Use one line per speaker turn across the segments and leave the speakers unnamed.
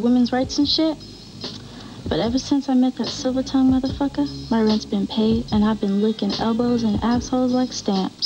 women's rights and shit. But ever since I met that silver tongue motherfucker, my rent's been paid and I've been licking elbows and assholes like stamps.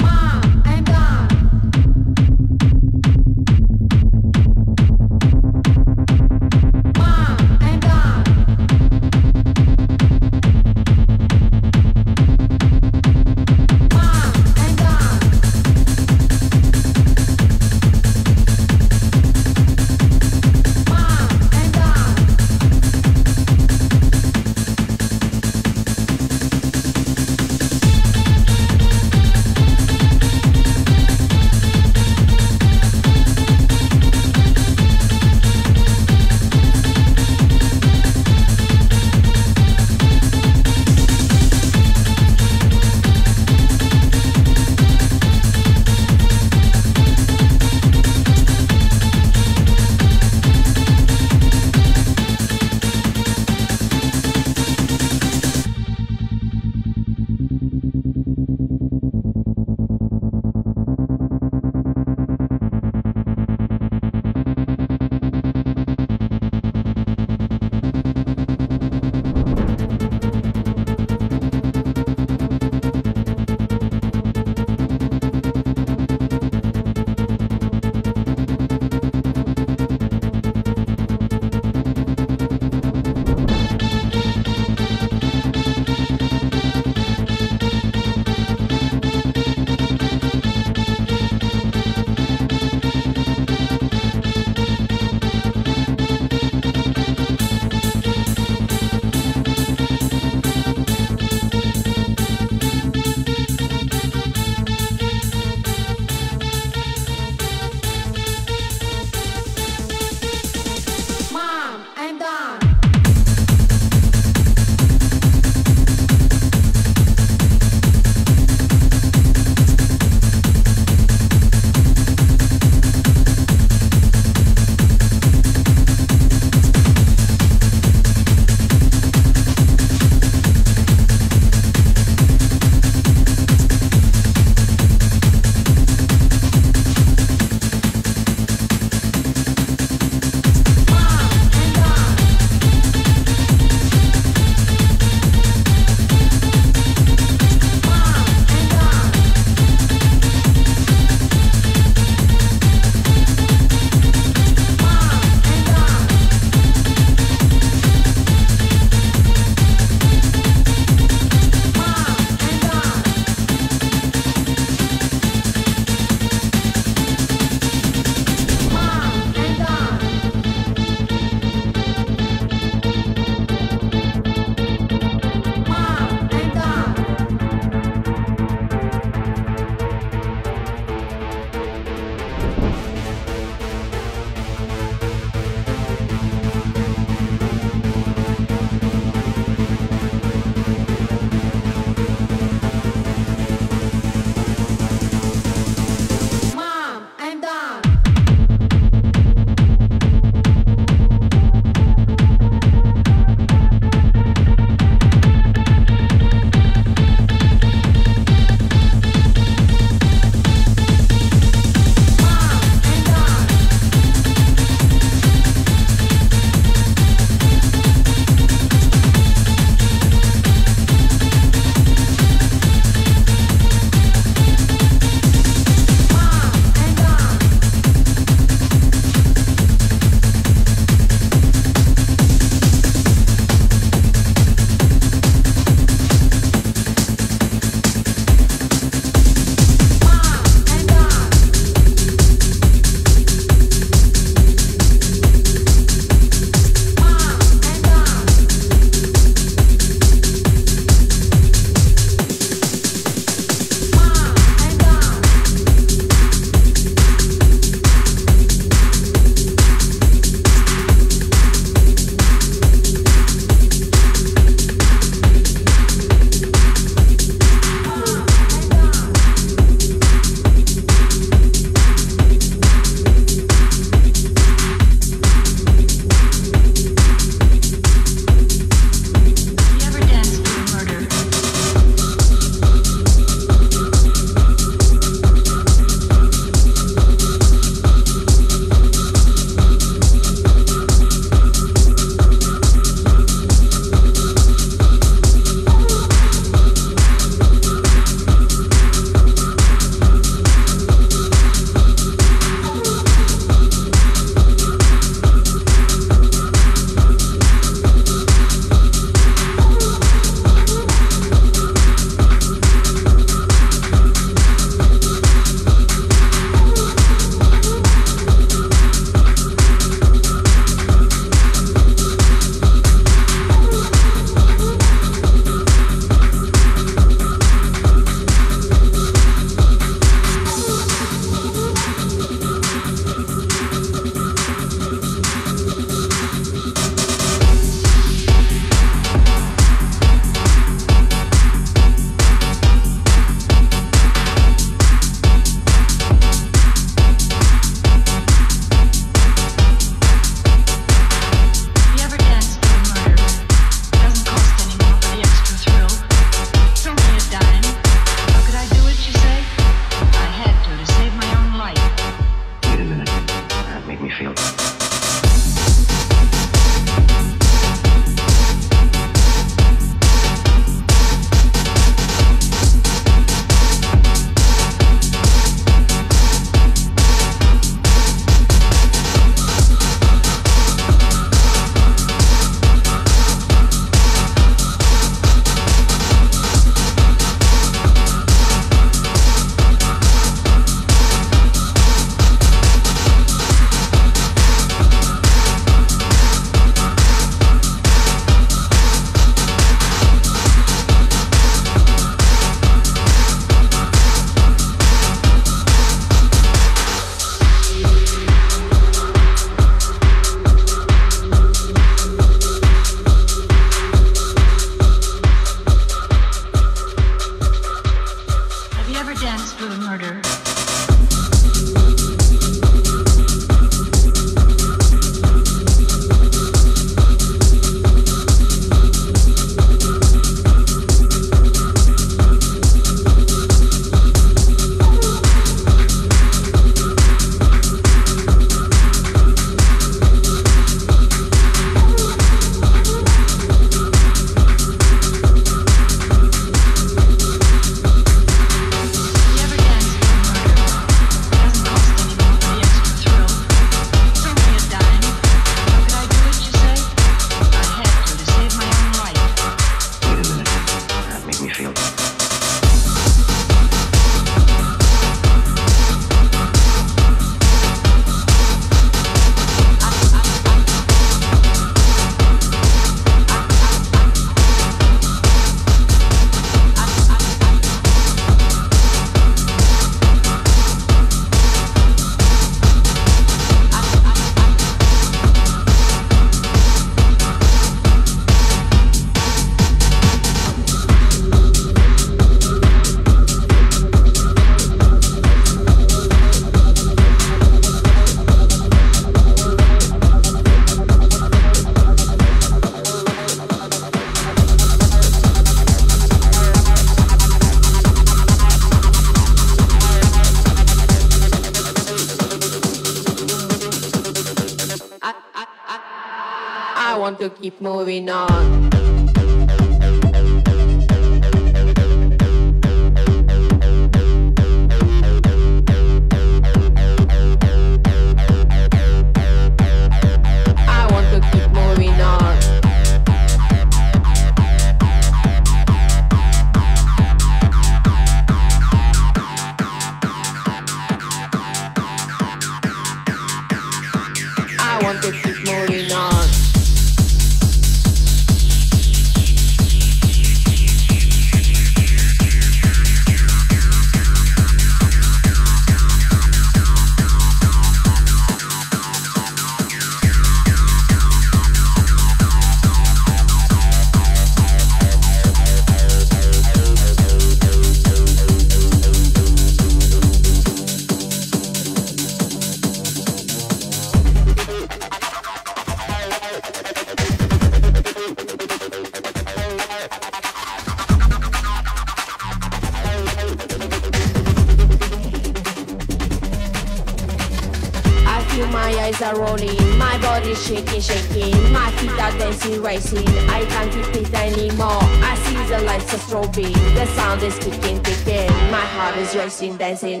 decir,